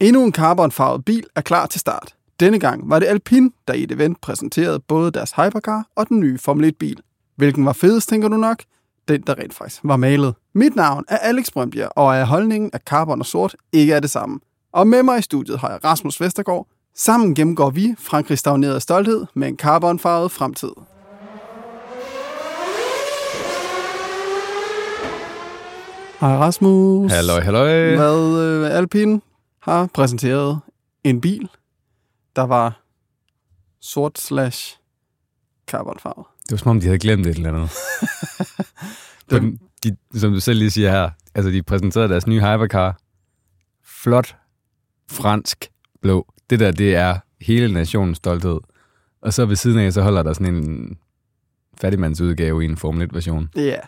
Endnu en carbonfarvet bil er klar til start. Denne gang var det Alpine, der i et event præsenterede både deres hypercar og den nye Formel 1-bil. Hvilken var fedest, tænker du nok? Den, der rent faktisk var malet. Mit navn er Alex Brøndbjerg, og er holdningen, at carbon og sort ikke er det samme. Og med mig i studiet har jeg Rasmus Vestergaard. Sammen gennemgår vi Frankrigs stagnerede stolthed med en carbonfarvet fremtid. Hej Rasmus. Halløj, halløj. Hvad øh, Alpine har præsenteret en bil, der var sort slash carbonfarvet. Det var som om, de havde glemt et eller andet. Det- Den, de, som du selv lige siger her, altså de præsenterede deres nye hypercar. Flot, fransk, blå. Det der, det er hele nationens stolthed. Og så ved siden af, så holder der sådan en fattigmandsudgave i en Formel 1-version. Ja. Yeah.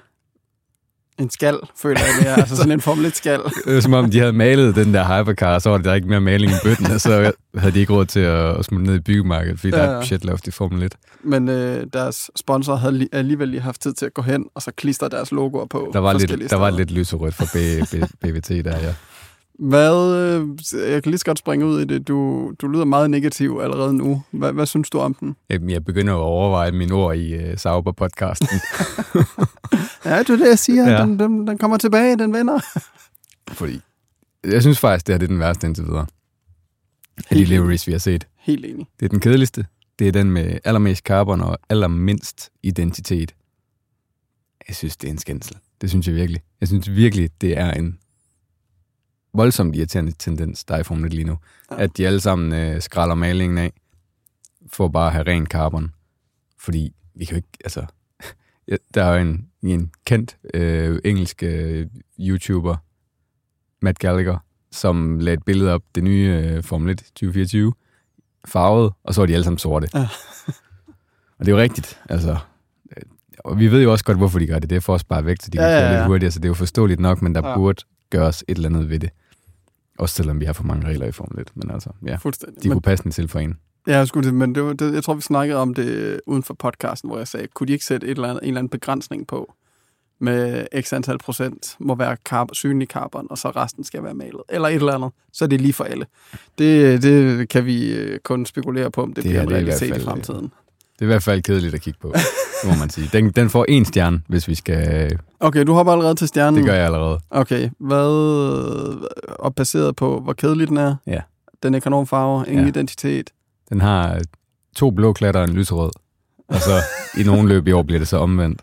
En skal, føler jeg mere. altså sådan en Formel 1 skal. Det som om, de havde malet den der hypercar, så var der ikke mere maling i bøtten, og så havde de ikke råd til at, at smutte ned i byggemarkedet, fordi ja. der Ja. er et budgetloft i Formel 1. Men øh, deres sponsor havde li- alligevel lige haft tid til at gå hen og så klistre deres logoer på. Der var, lidt, der var steder. lidt lyserødt for B, B, BVT der, ja. Hvad, øh, jeg kan lige så godt springe ud i det. Du, du lyder meget negativ allerede nu. Hvad, hvad synes du om den? Jamen, jeg begynder at overveje mine ord i uh, Sauber-podcasten. Ja, det er det, jeg siger. Ja. Den, den, den kommer tilbage, den vinder. fordi jeg synes faktisk, det her det er den værste indtil videre. Af de liveries, vi har set. Helt enig. Det er den kedeligste. Det er den med allermest carbon og allermindst identitet. Jeg synes, det er en skændsel. Det synes jeg virkelig. Jeg synes virkelig, det er en voldsomt irriterende tendens, der er i Formel 1 lige nu. Ja. At de alle sammen øh, skralder malingen af, for bare at have ren carbon. Fordi vi kan jo ikke, altså... der er jo en, en kendt øh, engelsk øh, YouTuber, Matt Gallagher, som lagde et billede op, det nye øh, Formel 1 2024, farvet, og så var de alle sammen sorte. Ja. og det er jo rigtigt, altså. Og vi ved jo også godt, hvorfor de gør det. Det er for at spare vægt, så de kan Ja, ja, ja. lidt hurtigere, så det er jo forståeligt nok, men der Ja. burde gøres et eller andet ved det. Også selvom vi har for mange regler i Formel 1. Men altså, ja, Fuldstændig. de kunne passe til for en. Ja, jeg, skulle, det, men det, var- det, jeg tror, vi snakkede om det uden for podcasten, hvor jeg sagde, kunne de ikke sætte et eller andet, en eller anden begrænsning på, med x antal procent må være karb- synlig carbon, og så resten skal være malet, eller et eller andet. Så er det lige for alle. Det, det kan vi øh, kun spekulere på, om det, det bliver en i realitet i, fald, fremtiden. Det er i hvert fald kedeligt at kigge på, må man sige. Den, den får en stjerne, hvis vi skal... Okay, du hopper allerede til stjernen. Det gør jeg allerede. Okay, hvad... Og baseret på, hvor kedelig den er? Ja. Den er kanonfarver, ingen. Ja. identitet. Den har to blå klatter og en lyserød. Og så i nogle løb i år bliver det så omvendt.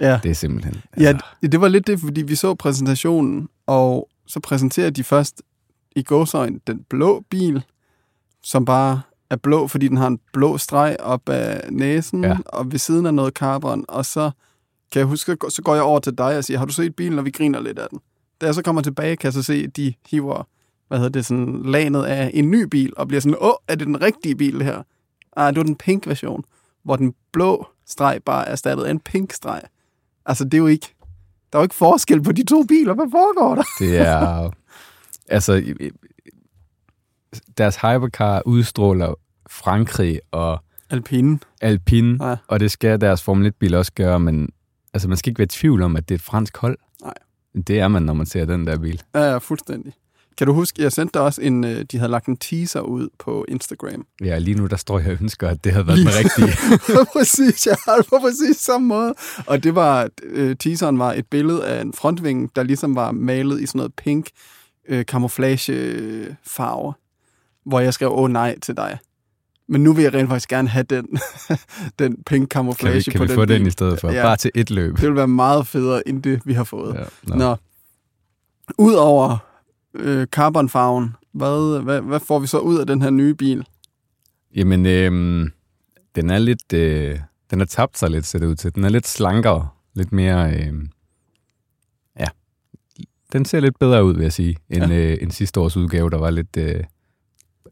Ja. Det er simpelthen... ja, det var lidt det, fordi vi så præsentationen, og så præsenterer de først i gåsøjne den blå bil, som bare er blå, fordi den har en blå streg op af næsen, Ja. og ved siden af noget carbon, og så kan jeg huske, så går jeg over til dig og siger, har du set bilen, og vi griner lidt af den. Da jeg så kommer tilbage, kan jeg så se, at de hiver, hvad hedder det, sådan lanet af en ny bil, og bliver sådan, åh, er det den rigtige bil det her? Ah, det var den pink version, hvor den blå streg bare er erstattet af en pink streg. Altså, det er jo ikke, der er jo ikke forskel på de to biler. Hvad foregår der? Det er... altså, deres hypercar udstråler Frankrig og Alpine. Alpine, ja. og det skal deres Formel 1-bil også gøre, men altså, man skal ikke være i tvivl om, at det er et fransk hold. Nej. Det er man, når man ser den der bil. Ja, ja, fuldstændig. Kan du huske, jeg sendte dig også en, øh, de havde lagt en teaser ud på Instagram. Ja, lige nu der står jeg ønsker, at det havde været den Lige- rigtige. præcis, jeg har det på præcis samme måde. Og det var, øh, teaseren var et billede af en frontvinge, der ligesom var malet i sådan noget pink øh, camouflage farve, hvor jeg skrev, åh nej til dig. Men nu vil jeg rent faktisk gerne have den, den pink Kan camouflage vi, kan på vi den få bil. den i stedet for? Ja. Bare til et løb. Det vil være meget federe, end det, vi har fået. Ja, Nå. Nå. Udover øh, carbonfarven, hvad, hvad, hvad får vi så ud af den her nye bil? Jamen, øhm, den er lidt... Øh, den har tabt sig lidt, ser det ud til. Den er lidt slankere. Lidt mere... Øh, ja. Den ser lidt bedre ud, vil jeg sige, end, ja. øh, end sidste års udgave, der var lidt... Øh,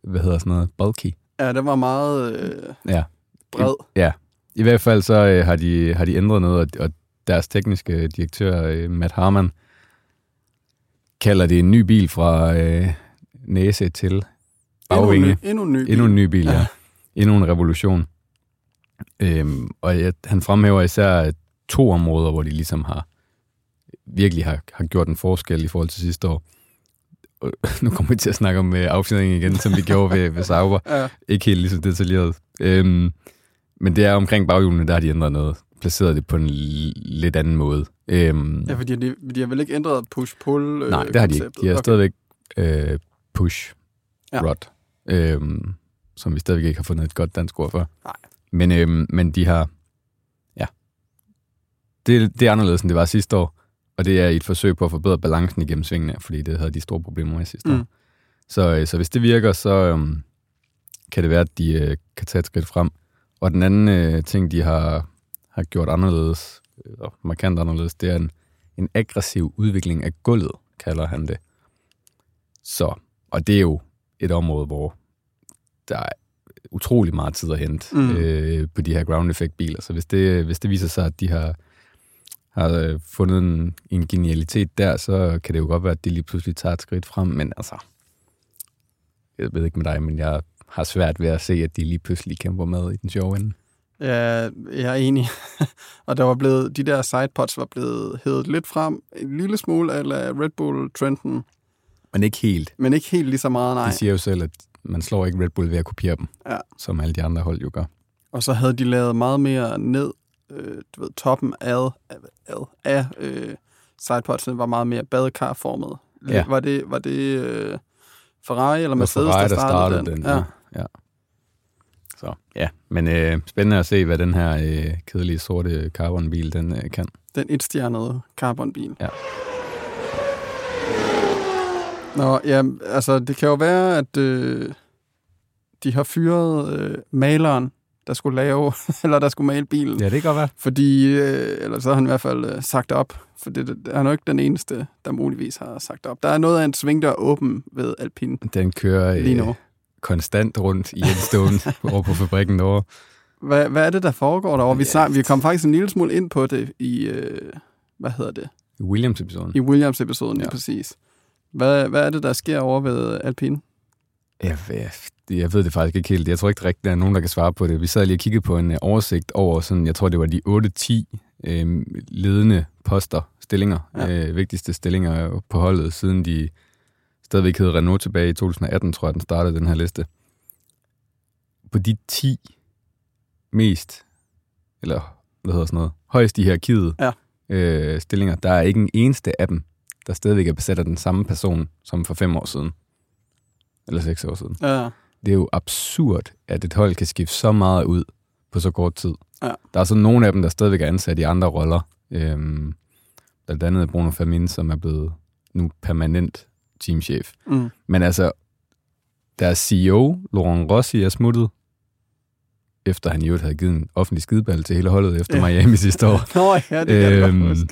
hvad hedder sådan noget? Bulky. Ja, det var meget øh, Ja. bred. Ja. I hvert fald så øh, har, de, har de ændret noget, og, og deres tekniske direktør, øh, Matt Harman, kalder det en ny bil fra øh, næse til Endnu, bagvinge. en ny, endnu en ny bil. Endnu en ny bil, ja. Ja. ja. Endnu en revolution. Øhm, og jeg, han fremhæver især to områder, hvor de ligesom har virkelig har, har gjort en forskel i forhold til sidste år. og nu kommer vi til at snakke om øh, affjedring igen, som vi gjorde ved, ved Sauber. Ja. Ikke helt lige så detaljeret. Øhm, men det er omkring baghjulene, der har de ændret noget. Placeret det på en lidt anden måde. Øhm, ja, fordi de, de har vel ikke ændret push-pull øh, nej, det har de ikke. De har Okay. stadigvæk øh, push Ja. øhm, som vi stadigvæk ikke har fundet et godt dansk ord for. Nej. Men, øhm, men de har... Ja. Det, det er anderledes, end det var sidste år. Og det er et forsøg på at forbedre balancen igennem svingene, fordi det havde de store problemer med sidste Mm. år. Så, øh, så hvis det virker, så øhm, kan det være, at de øh, kan tage et skridt frem. Og den anden øh, ting, de har, har gjort anderledes, eller markant anderledes, det er en, en aggressiv udvikling af gulvet, kalder han det. Så, og det er jo et område, hvor der er utrolig meget tid at hente Mm. mm. øh, på de her ground effect biler. Så hvis det, hvis det viser sig, at de har, har øh, fundet en, en genialitet der, så kan det jo godt være, at de lige pludselig tager et skridt frem. Men altså, jeg ved ikke med dig, men jeg har svært ved at se, at de lige pludselig kæmper med i den sjove ende. Ja, jeg er enig. og der var blevet, de der sidepods var blevet hævet lidt frem, en lille smule af Red Bull Trenten, Men ikke helt. men ikke helt lige så meget, nej. De siger jo selv, at man slår ikke Red Bull ved at kopiere dem, Ja. som alle de andre hold jo gør. Og så havde de lavet meget mere ned, øh, du ved, toppen ad, ad, af øh, sidepodsene var meget mere badekarformet. Ja. Var det, var det øh, Ferrari eller Mercedes, Ferrari, der startede, den? Ja. ja. Så ja, men øh, spændende at se, hvad den her øh, kedelige sorte carbonbil den øh, kan. Den etstjernede carbonbil. Ja. Nå, ja, altså det kan jo være, at øh, de har fyret øh, maleren, der skulle lave, eller der skulle male bilen. Ja, det kan godt være. Fordi, øh, eller så har han i hvert fald øh, sagt op, for det, det er nok ikke den eneste, der muligvis har sagt op. Der er noget af en svingdør åben ved Alpine Den kører lige øh, nu. Konstant rundt i Eddstone over på fabrikken derovre. Hvad, hvad er det, der foregår derovre? Vi, snak, vi kom faktisk en lille smule ind på det i, øh, hvad hedder det, I Williams-episoden. i Williams-episoden lige Ja. præcis. Hvad, hvad er det, der sker over ved Alpine? Jeg, jeg, jeg ved det faktisk ikke helt. Jeg tror ikke rigtigt, der er nogen, der kan svare på det. Vi sad lige og kiggede på en øh, oversigt over, sådan, jeg tror, det var de 8-10 øh, ledende poster, stillinger, ja. øh, vigtigste stillinger på holdet, siden de stadigvæk hed Renault tilbage i 2018, tror jeg, den startede den her liste. På de 10 mest, eller hvad hedder sådan noget, højst i hierarkiet Ja. øh, stillinger, der er ikke en eneste af dem, der stadigvæk er besat af den samme person som for fem år siden. Eller seks år siden. Ja, Det er jo absurd, at et hold kan skifte så meget ud på så kort tid. Ja. Der er så nogle af dem, der stadigvæk er ansat i andre roller. Øhm, blandt andet Bruno Fermin, som er blevet nu permanent teamchef. mm. Men altså, deres CEO, Laurent Rossi, er smuttet, efter han i øvrigt havde givet en offentlig skideball til hele holdet efter Ja. Miami sidste år. Nå ja, det kan Øhm.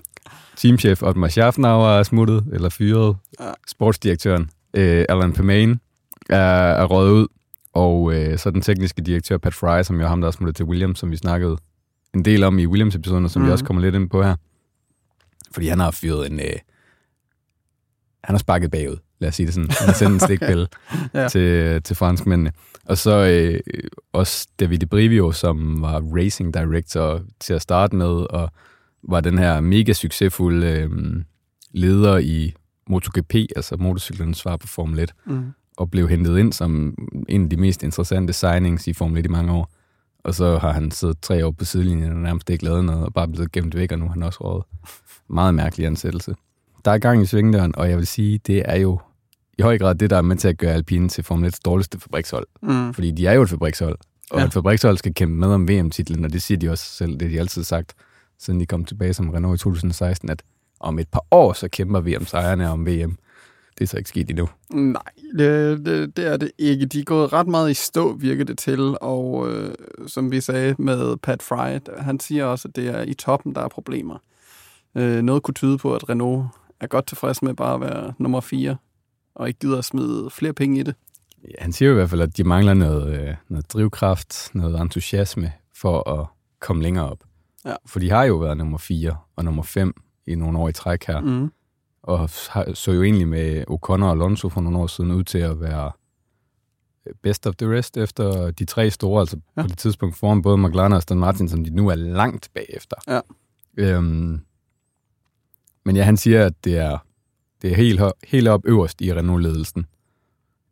Teamchef Otmar Schaffnauer er smuttet, eller fyret. Ja. Sportsdirektøren øh, Alan Permain er, er røget ud. Og øh, så den tekniske direktør Pat Fry, som jo er ham, der er smuttet til Williams, som vi snakkede en del om i Williams-episoden, som mm. vi Mhm. også kommer lidt ind på her. Fordi han har fyret en... Øh, han har sparket bagud, lad os sige det sådan. Han har sendt en stikpille Ja. til, til franskmændene. Og så øh, også David Brivio, som var racing director til at starte med, og var den her mega succesfulde øh, leder i MotoGP, altså motorcyklernes svar på Formel 1, Mm. og blev hentet ind som en af de mest interessante signings i Formel 1 i mange år. Og så har han siddet tre år på sidelinjen og nærmest ikke lavet noget, og bare blevet gemt væk, og nu er han også rådet. Meget mærkelig ansættelse. Der er gang i svingdøren, og jeg vil sige, det er jo i høj grad det, der er med til at gøre Alpine til Formel 1's dårligste fabrikshold. Mm. Fordi de er jo et fabrikshold, og Ja. et fabrikshold skal kæmpe med om VM-titlen, og det siger de også selv, det har de altid sagt, siden de kom tilbage som Renault i 2016, at om et par år, så kæmper VM-sejrene om VM. Det er så ikke sket endnu. Nej, det, det, det er det ikke. De er gået ret meget i stå, virker det til, og øh, som vi sagde med Pat Fry, han siger også, at det er i toppen, der er problemer. Øh, noget kunne tyde på, at Renault er godt tilfreds med bare at være nummer 4, og ikke gider at smide flere penge i det. Ja, Han siger jo i hvert fald, at de mangler noget, øh, noget drivkraft, noget entusiasme for at komme længere op. Ja. For de har jo været nummer 4 og nummer 5 i nogle år i træk her, mm. Og så jo egentlig med Ocon og Alonso for nogle år siden ud til at være best of the rest efter de tre store, altså ja. på det tidspunkt foran både McLaren og Aston Martin, som de nu er langt bagefter. Ja. Øhm, men ja, han siger, at det er det er helt, helt op øverst i Renault-ledelsen,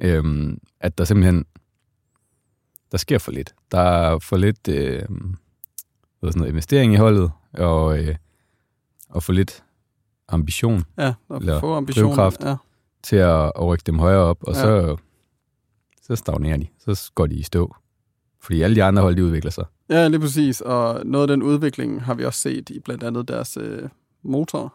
øhm, at der simpelthen, der sker for lidt. Der er for lidt øh, hvad sådan noget, investering i holdet, og, øh, og for lidt ambition Ja, og Eller få drivkraft. Ja. til at, at rykke dem højere op, og Ja. så, så stagnerer de. Så går de i stå. Fordi alle de andre hold, de udvikler sig. ja, lige præcis. Og noget af den udvikling har vi også set i blandt andet deres øh, motor,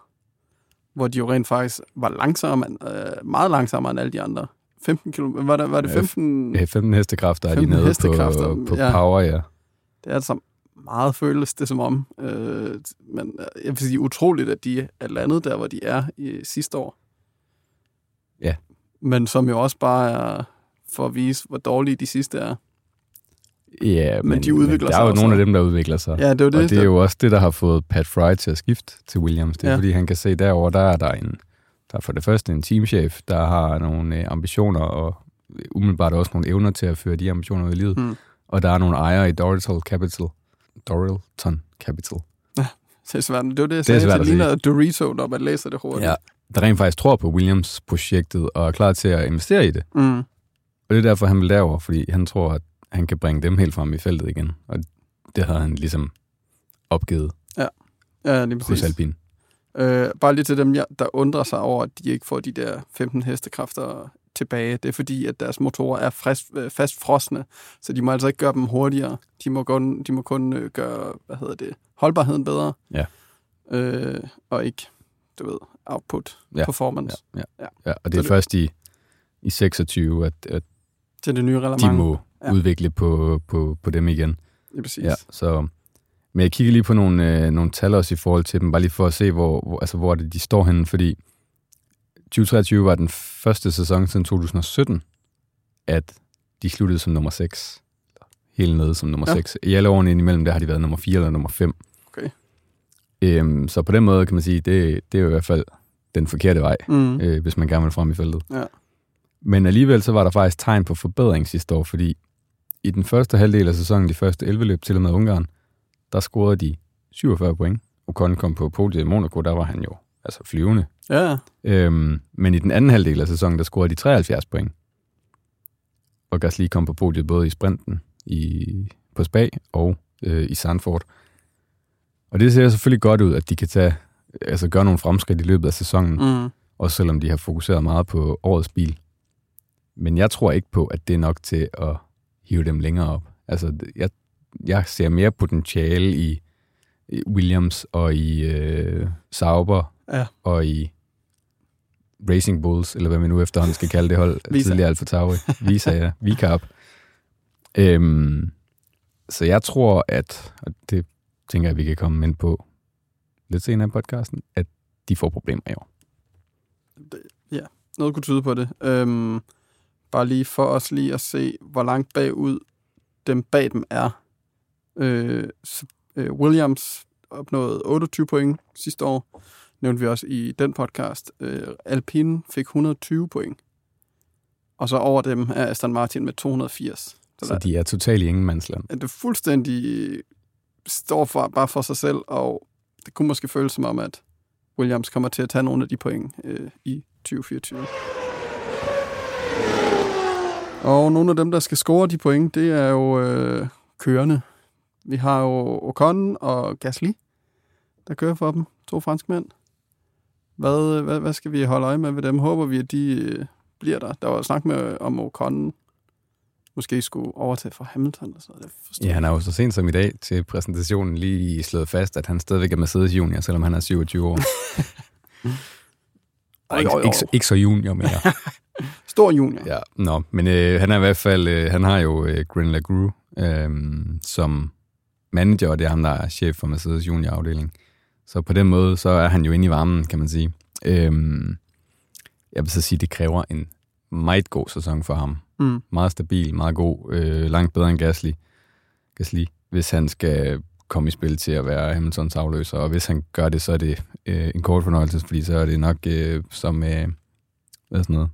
hvor de jo rent faktisk var langsomme, øh, meget langsommere end alle de andre. 15 km, var det, var det Ja, 15? Ja, 15 hestekræfter er de 15 nede hestekræfter, på, på ja. power, ja. Det er altså meget føles det som om. Øh, men øh, jeg vil sige utroligt, at de er landet der, hvor de er i sidste år. Ja. Men som jo også bare er for at vise, hvor dårlige de sidste er. Ja, men, de udvikler men der sig er jo også. nogle af dem, der udvikler sig. Ja, det er jo det. og det er jo også det, der har fået Pat Fry til at skifte til Williams. Det er Ja. ja. fordi, han kan se derover der er der en, der er for det første en teamchef, der har nogle øh, ambitioner, og umiddelbart også nogle evner til at føre de ambitioner ud i livet. Mm. Og der er nogle ejere i Dorital Capital. Dorilton Capital. Det er svært. Det er jo det, jeg Det er sagde. svært Det ligner Dorito, når man læser det hurtigt. Ja, der rent faktisk tror på Williams-projektet og er klar til at investere i det. Mm. Og det er derfor, han vil derover, fordi han tror, at han kan bringe dem helt frem i feltet igen. Og det har han ligesom opgivet Ja, lige hos præcis. Alpine. Øh, bare lige til dem, ja, der undrer sig over, at de ikke får de der 15 hestekræfter tilbage. Det er fordi, at deres motorer er frisk, øh, fast frosne, så de må altså ikke gøre dem hurtigere. De må kun, de må kun øh, gøre, hvad hedder det, holdbarheden bedre. Ja. Øh, og ikke, du ved, output, Ja, performance. Ja, ja. Ja. ja. og det er Så det- først i, i 26, at, at Til det nye reglement. de må Ja. ja. udvikle på, på, på dem igen. Lige præcis. Ja, så, men jeg kigger lige på nogle, øh, nogle tal også i forhold til dem, bare lige for at se, hvor, hvor, altså, hvor det, de står henne, fordi 2023 var den første sæson siden 2017, at de sluttede som nummer 6. Helt nede som nummer Ja. ja. 6. I alle årene indimellem, der har de været nummer 4 eller nummer 5. Okay. Øhm, så på den måde kan man sige, det, det er jo i hvert fald den forkerte vej, Mm. øh, hvis man gerne vil frem i feltet. Ja. Men alligevel så var der faktisk tegn på forbedring sidste år, fordi i den første halvdel af sæsonen, de første 11 løb til og med Ungarn, der scorede de 47 point. Ocon kom på podiet i Monaco, der var han jo altså flyvende. Ja, Øhm, men i den anden halvdel af sæsonen, der scorede de 73 point. Og Gasly kom på podiet både i sprinten i, på Spa og øh, i Sandford. Og det ser selvfølgelig godt ud, at de kan tage, altså gøre nogle fremskridt i løbet af sæsonen, mm. også selvom de har fokuseret meget på årets bil. Men jeg tror ikke på, at det er nok til at hive dem længere op. Altså, jeg, jeg ser mere potentiale i, Williams og i øh, Sauber Ja. og i Racing Bulls, eller hvad vi nu efterhånden skal kalde det hold, tidligere Alfa Tauri. Visa, ja. Vicarb. Øhm, så jeg tror, at, og det tænker jeg, vi kan komme ind på lidt senere i podcasten, at de får problemer i år. Noget kunne tyde på det. Øhm, bare lige for os lige at se, hvor langt bagud dem bag dem er. Øh, øh, Williams opnåede 28 point sidste år. Nævnte vi også i den podcast. Øh, Alpine fik 120 point. Og så over dem er Aston Martin med 280. Så, de er totalt i ingenmandsland. er det fuldstændig står for, bare for sig selv, og det kunne måske føles som om, at Williams kommer til at tage nogle af de point øh, i 2024. Og nogle af dem, der skal score de point, det er jo øh, kørende. Vi har jo Ocon og Gasly, der kører for dem. To franske mænd. Hvad, hvad, hvad skal vi holde øje med ved dem? Håber vi, at de øh, bliver der. Der var snak med, om Ocon måske skulle overtage for Hamilton. Og så. Det forstår Ja, han er jo så sent som i dag til præsentationen lige slået fast, at han stadigvæk er Mercedes junior, selvom han er 27 år. Og ikke, ikke, så- ikke så junior mere. Stor junior. ja, nå, men øh, han er i hvert fald, øh, han har jo øh, Gren LaGru øh, som manager, og det er ham, der er chef for Mercedes junior afdeling. Så på den måde, så er han jo inde i varmen, kan man sige. Øh, jeg vil så sige, det kræver en meget god sæson for ham. Mm. meget stabil, meget god, øh, langt bedre end Gasly, Gasly, hvis han skal komme i spil til at være Hamiltons afløser, og hvis han gør det, så er det øh, en kort fornøjelse, fordi så er det nok øh, som, øh, hvad sådan noget,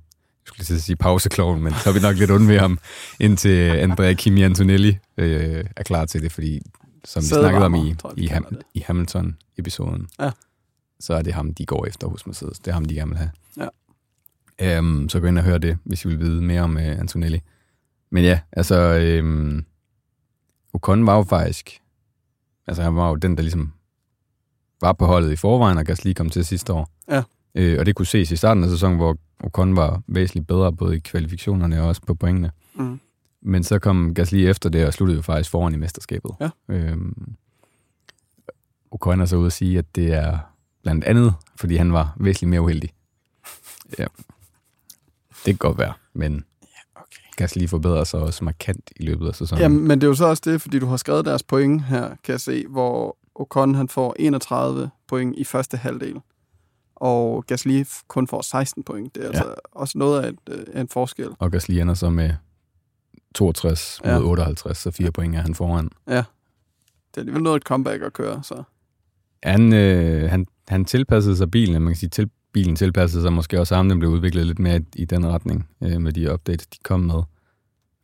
skulle lige sige pausekloven, men så er vi nok lidt onde ved ham, indtil Andrea Kimi Antonelli øh, er klar til det, fordi som vi snakkede om i, tror i, Ham, i Hamilton-episoden, Ja. så er det ham, de går efter hos Mercedes. Det er ham, de gerne vil have. Ja. Øhm, så gå ind og hør det, hvis I vil vide mere om øh, Antonelli. Men ja, altså, øhm, Ocon var jo faktisk, altså han var jo den, der ligesom var på holdet i forvejen, og Gasly kom til sidste år. Ja. Øh, og det kunne ses i starten af sæsonen, hvor Ocon var væsentligt bedre, både i kvalifikationerne og også på pointene. Mm. Men så kom Gasly efter det, og sluttede jo faktisk foran i mesterskabet. Ja. Øhm, Ocon er så ude at sige, at det er blandt andet, fordi han var væsentligt mere uheldig. Ja. Det kan godt være, men Okay. Gasly forbedrer sig også markant i løbet af sæsonen. Jamen, men det er jo så også det, fordi du har skrevet deres point her, kan jeg se, hvor Ocon han får 31 point i første halvdel, og Gasly kun får 16 point. Det er ja. Ja. altså også noget af, et, øh, en forskel. Og Gasly ender så med 62 Ja. mod 58, så fire point er han foran. Det er alligevel noget et comeback at køre, så Han, øh, han, han tilpassede sig bilen, man kan sige, til, bilen tilpassede sig måske også ham, den blev udviklet lidt mere i, i den retning øh, med de updates, de kom med.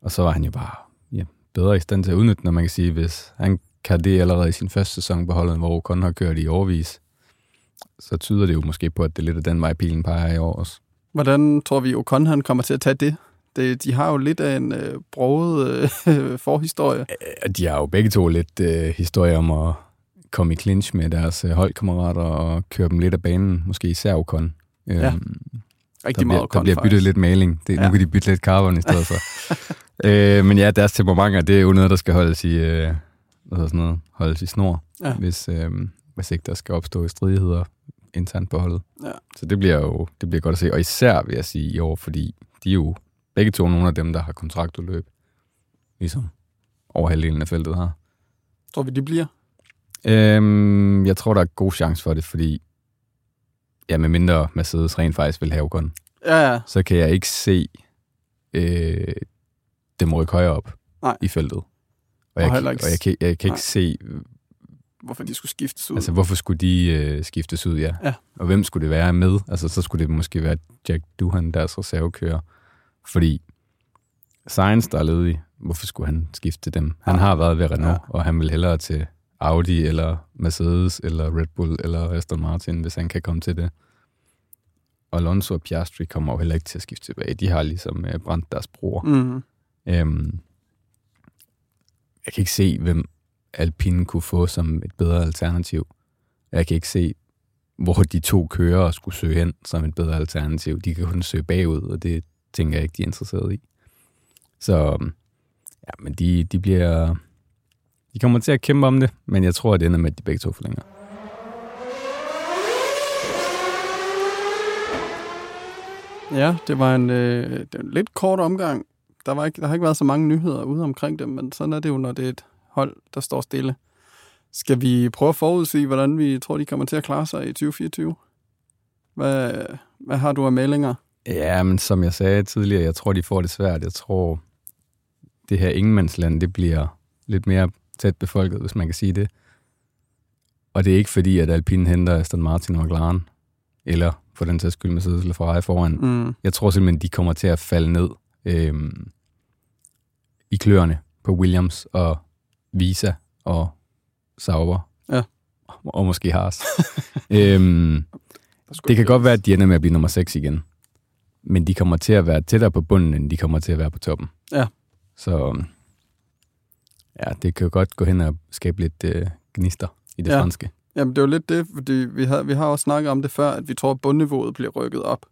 Og så var han jo bare ja, bedre i stand til at udnytte, når man kan sige, hvis han kan det allerede i sin første sæson på holdet, hvor Ocon har kørt i overvis, så tyder det jo måske på, at det er lidt af den vej, pilen peger i år også. hvordan tror vi, Ocon han kommer til at tage det? det de har jo lidt af en øh, broget øh, forhistorie. De har jo begge to lidt øh, historie om at komme i clinch med deres øh, holdkammerater og køre dem lidt af banen, måske især Ocon. Ja, Øhm, Rigtig der bliver, meget der Ocon, bliver byttet faktisk. lidt maling. Det, ja. Ja. Nu kan de bytte lidt carbon i stedet for. øh, men ja, deres temperamenter, det er jo noget, der skal holdes i, øh, hvad sådan noget, holdes i snor, Ja. hvis, øh, hvis ikke der skal opstå stridigheder internt på holdet. Ja. Så det bliver jo det bliver godt at se. Og især vil jeg sige i år, fordi de er jo begge to nogle af dem, der har kontraktudløb. Ligesom over halvdelen af feltet har. Tror vi, de bliver? Øhm, jeg tror, der er god chance for det, fordi ja, med mindre Mercedes rent faktisk vil have Ocon, Ja, ja. så kan jeg ikke se øh, dem rykke højere op Nej. i feltet. Og, Og jeg, og ikke- jeg, kan, jeg kan Nej. ikke se, Hvorfor de skulle skiftes ud. altså hvorfor skulle de øh, skiftes ud, ja. Ja. Og hvem skulle det være med? Altså så skulle det måske være Jack Duhan, deres reservekører. Fordi Sainz, der er ledig, hvorfor skulle han skifte til dem? Han Ja. har været ved Renault, Ja. ja. og han vil hellere til Audi, eller Mercedes, eller Red Bull, eller Aston Martin, hvis han kan komme til det. Og Alonso og Piastri kommer jo heller ikke til at skifte tilbage. De har ligesom øh, brændt deres bror. Mm. Øhm, jeg kan ikke se, hvem Alpine kunne få som et bedre alternativ. Jeg kan ikke se, hvor de to kører skulle søge hen som et bedre alternativ. De kan kun søge bagud, og det tænker jeg ikke, de er interesseret i. Så øhm, ja, men de, de bliver... De kommer til at kæmpe om det, men jeg tror, at det ender med, at de begge to forlænger. Ja, det var en, øh, det var en lidt kort omgang. Der, var ikke, der har ikke været så mange nyheder ude omkring dem, men sådan er det jo, når det er et hold, der står stille. Skal vi prøve at forudsige, hvordan vi tror, de kommer til at klare sig i 2024? Hvad, hvad har du af meldinger? Ja, men som jeg sagde tidligere, jeg tror, de får det svært. Jeg tror, det her ingenmandsland, det bliver lidt mere tæt befolket, hvis man kan sige det. Og det er ikke fordi, at Alpine henter Aston Martin og McLaren, eller for den sags skyld Mercedes eller Ferrari foran. Mm. Jeg tror simpelthen, de kommer til at falde ned øhm, i kløerne på Williams og Visa og Sauber. Ja. Og måske Haas. øhm, det kan godt være, at de ender med at blive nummer 6 igen. Men de kommer til at være tættere på bunden, end de kommer til at være på toppen. Ja. Så ja, det kan jo godt gå hen og skabe lidt øh, gnister i det Ja. ja. franske. Jamen, det er jo lidt det, fordi vi har, vi har også snakket om det før, at vi tror, at bundniveauet bliver rykket op.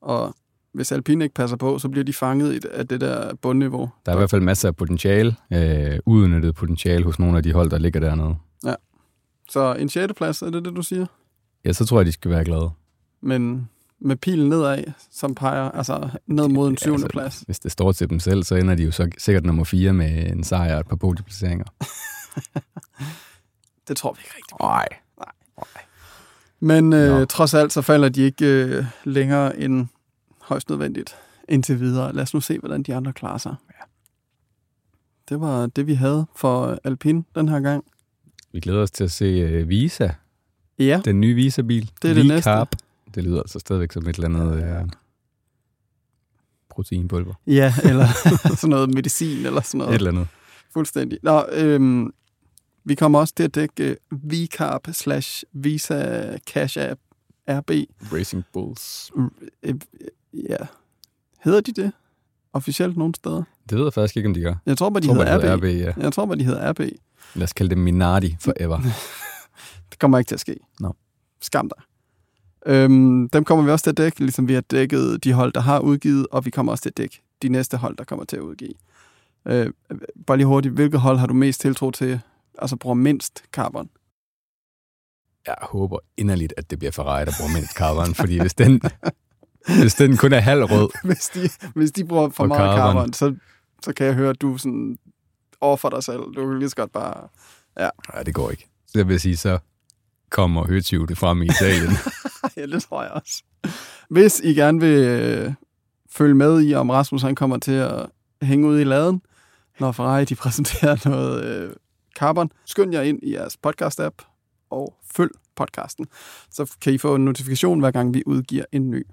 Og hvis Alpine ikke passer på, så bliver de fanget i det, af det der bundniveau. Der er i hvert fald masser af potentiale, øh, uudnyttet potentiale hos nogle af de hold, der ligger dernede. Så en 6. plads, er det det, du siger? Ja, så tror jeg, de skal være glade. Men med pilen nedad, som peger altså ned mod en 7. altså, plads. Hvis det står til dem selv, så ender de jo så sikkert nummer 4 med en sejr og et par podieplaceringer. Det tror vi ikke rigtigt. Nej. Men øh, Nå. trods alt, så falder de ikke øh, længere end højst nødvendigt indtil videre. Lad os nu se, hvordan de andre klarer sig. Ja. Det var det, vi havde for Alpine den her gang. Vi glæder os til at se uh, Visa, Ja, den nye Visa-bil. Det er det næste. Det lyder altså stadigvæk som et eller andet ja. uh, proteinpulver. ja eller sådan noget medicin eller sådan Et noget. eller andet. Fuldstændig. Nå, øhm, Vi kommer også til at dække uh, VCARP slash Visa Cash App RB. Racing Bulls. Ja. Hedder de det officielt nogle steder? Det ved jeg faktisk ikke, om de gør. Jeg tror bare, de Jeg tror, hedder det RB. hedder RB, ja. Jeg tror bare, de hedder RB. Lad os kalde det Minardi forever. Det kommer ikke til at ske. Nå. Skam dig. Øhm, dem kommer vi også til at dække, ligesom vi har dækket de hold, der har udgivet, og vi kommer også til at dække de næste hold, der kommer til at udgive. Øh, bare lige hurtigt, hvilket hold har du mest tiltro til, altså bruger mindst carbon? Jeg håber inderligt, at det bliver Ferrari, der bruger mindst carbon, fordi hvis den, hvis den kun er halv rød, hvis, de, hvis de bruger for Og meget carbon, carbon. så, så kan jeg høre, at du sådan offer dig selv. Du kan lige så godt bare... nej, det går ikke. Så jeg vil sige, så kommer Høtyv det frem i Italien. ja, det tror jeg også. Hvis I gerne vil øh, følge med i, om Rasmus han kommer til at hænge ud i laden, når Ferrari de præsenterer noget øh, carbon, skynd jer ind i jeres podcast-app og følg podcasten. Så kan I få en notifikation, hver gang vi udgiver en ny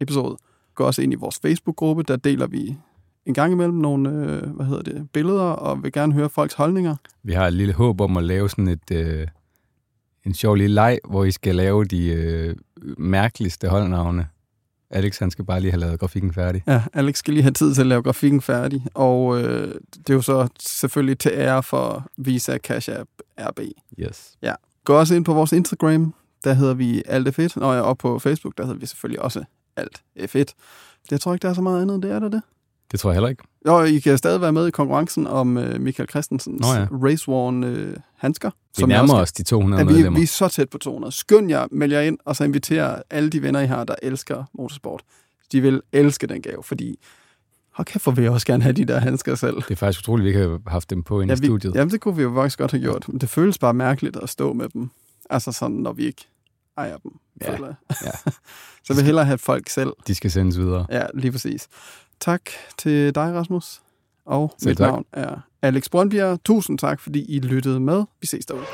episode. Gå også ind i vores Facebook-gruppe, der deler vi en gang imellem nogle øh, hvad hedder det, billeder, og vil gerne høre folks holdninger. Vi har et lille håb om at lave sådan et, øh, en sjov lille leg, hvor I skal lave de øh, mærkeligste holdnavne. Alex, han skal bare lige have lavet grafikken færdig. Ja, Alex skal lige have tid til at lave grafikken færdig, og øh, det er jo så selvfølgelig til ære for Visa Cash App RB. Yes. Gå også ind på vores Instagram, der hedder vi alt F1, og ja, og på Facebook, der hedder vi selvfølgelig også alt F1. Jeg tror ikke, der er så meget andet, det er der det. Det tror jeg heller ikke. Jo, I kan stadig være med i konkurrencen om øh, Michael Christensens Nå ja. Race Worn øh, handsker. Vi jeg nærmer os de 200 Ja, vi, medlemmer. vi er så tæt på 200. Skynd jer, meld jer ind, og så inviterer alle de venner, I har, der elsker motorsport. De vil elske den gave, fordi hold kæft, hvor vil jeg også gerne have de der handsker selv. Det er faktisk utroligt, at vi ikke har haft dem på inde Ja, i studiet. jamen, det kunne vi jo faktisk godt have gjort. Men det føles bare mærkeligt at stå med dem. Altså sådan, når vi ikke ejer dem. Ja, føler jeg. ja. så vil hellere have folk selv. De skal sendes videre. Ja, lige præcis. Tak til dig, Rasmus. Og Selv mit tak. navn er Alex Brøndbjerg. Tusind tak, fordi I lyttede med. Vi ses derude.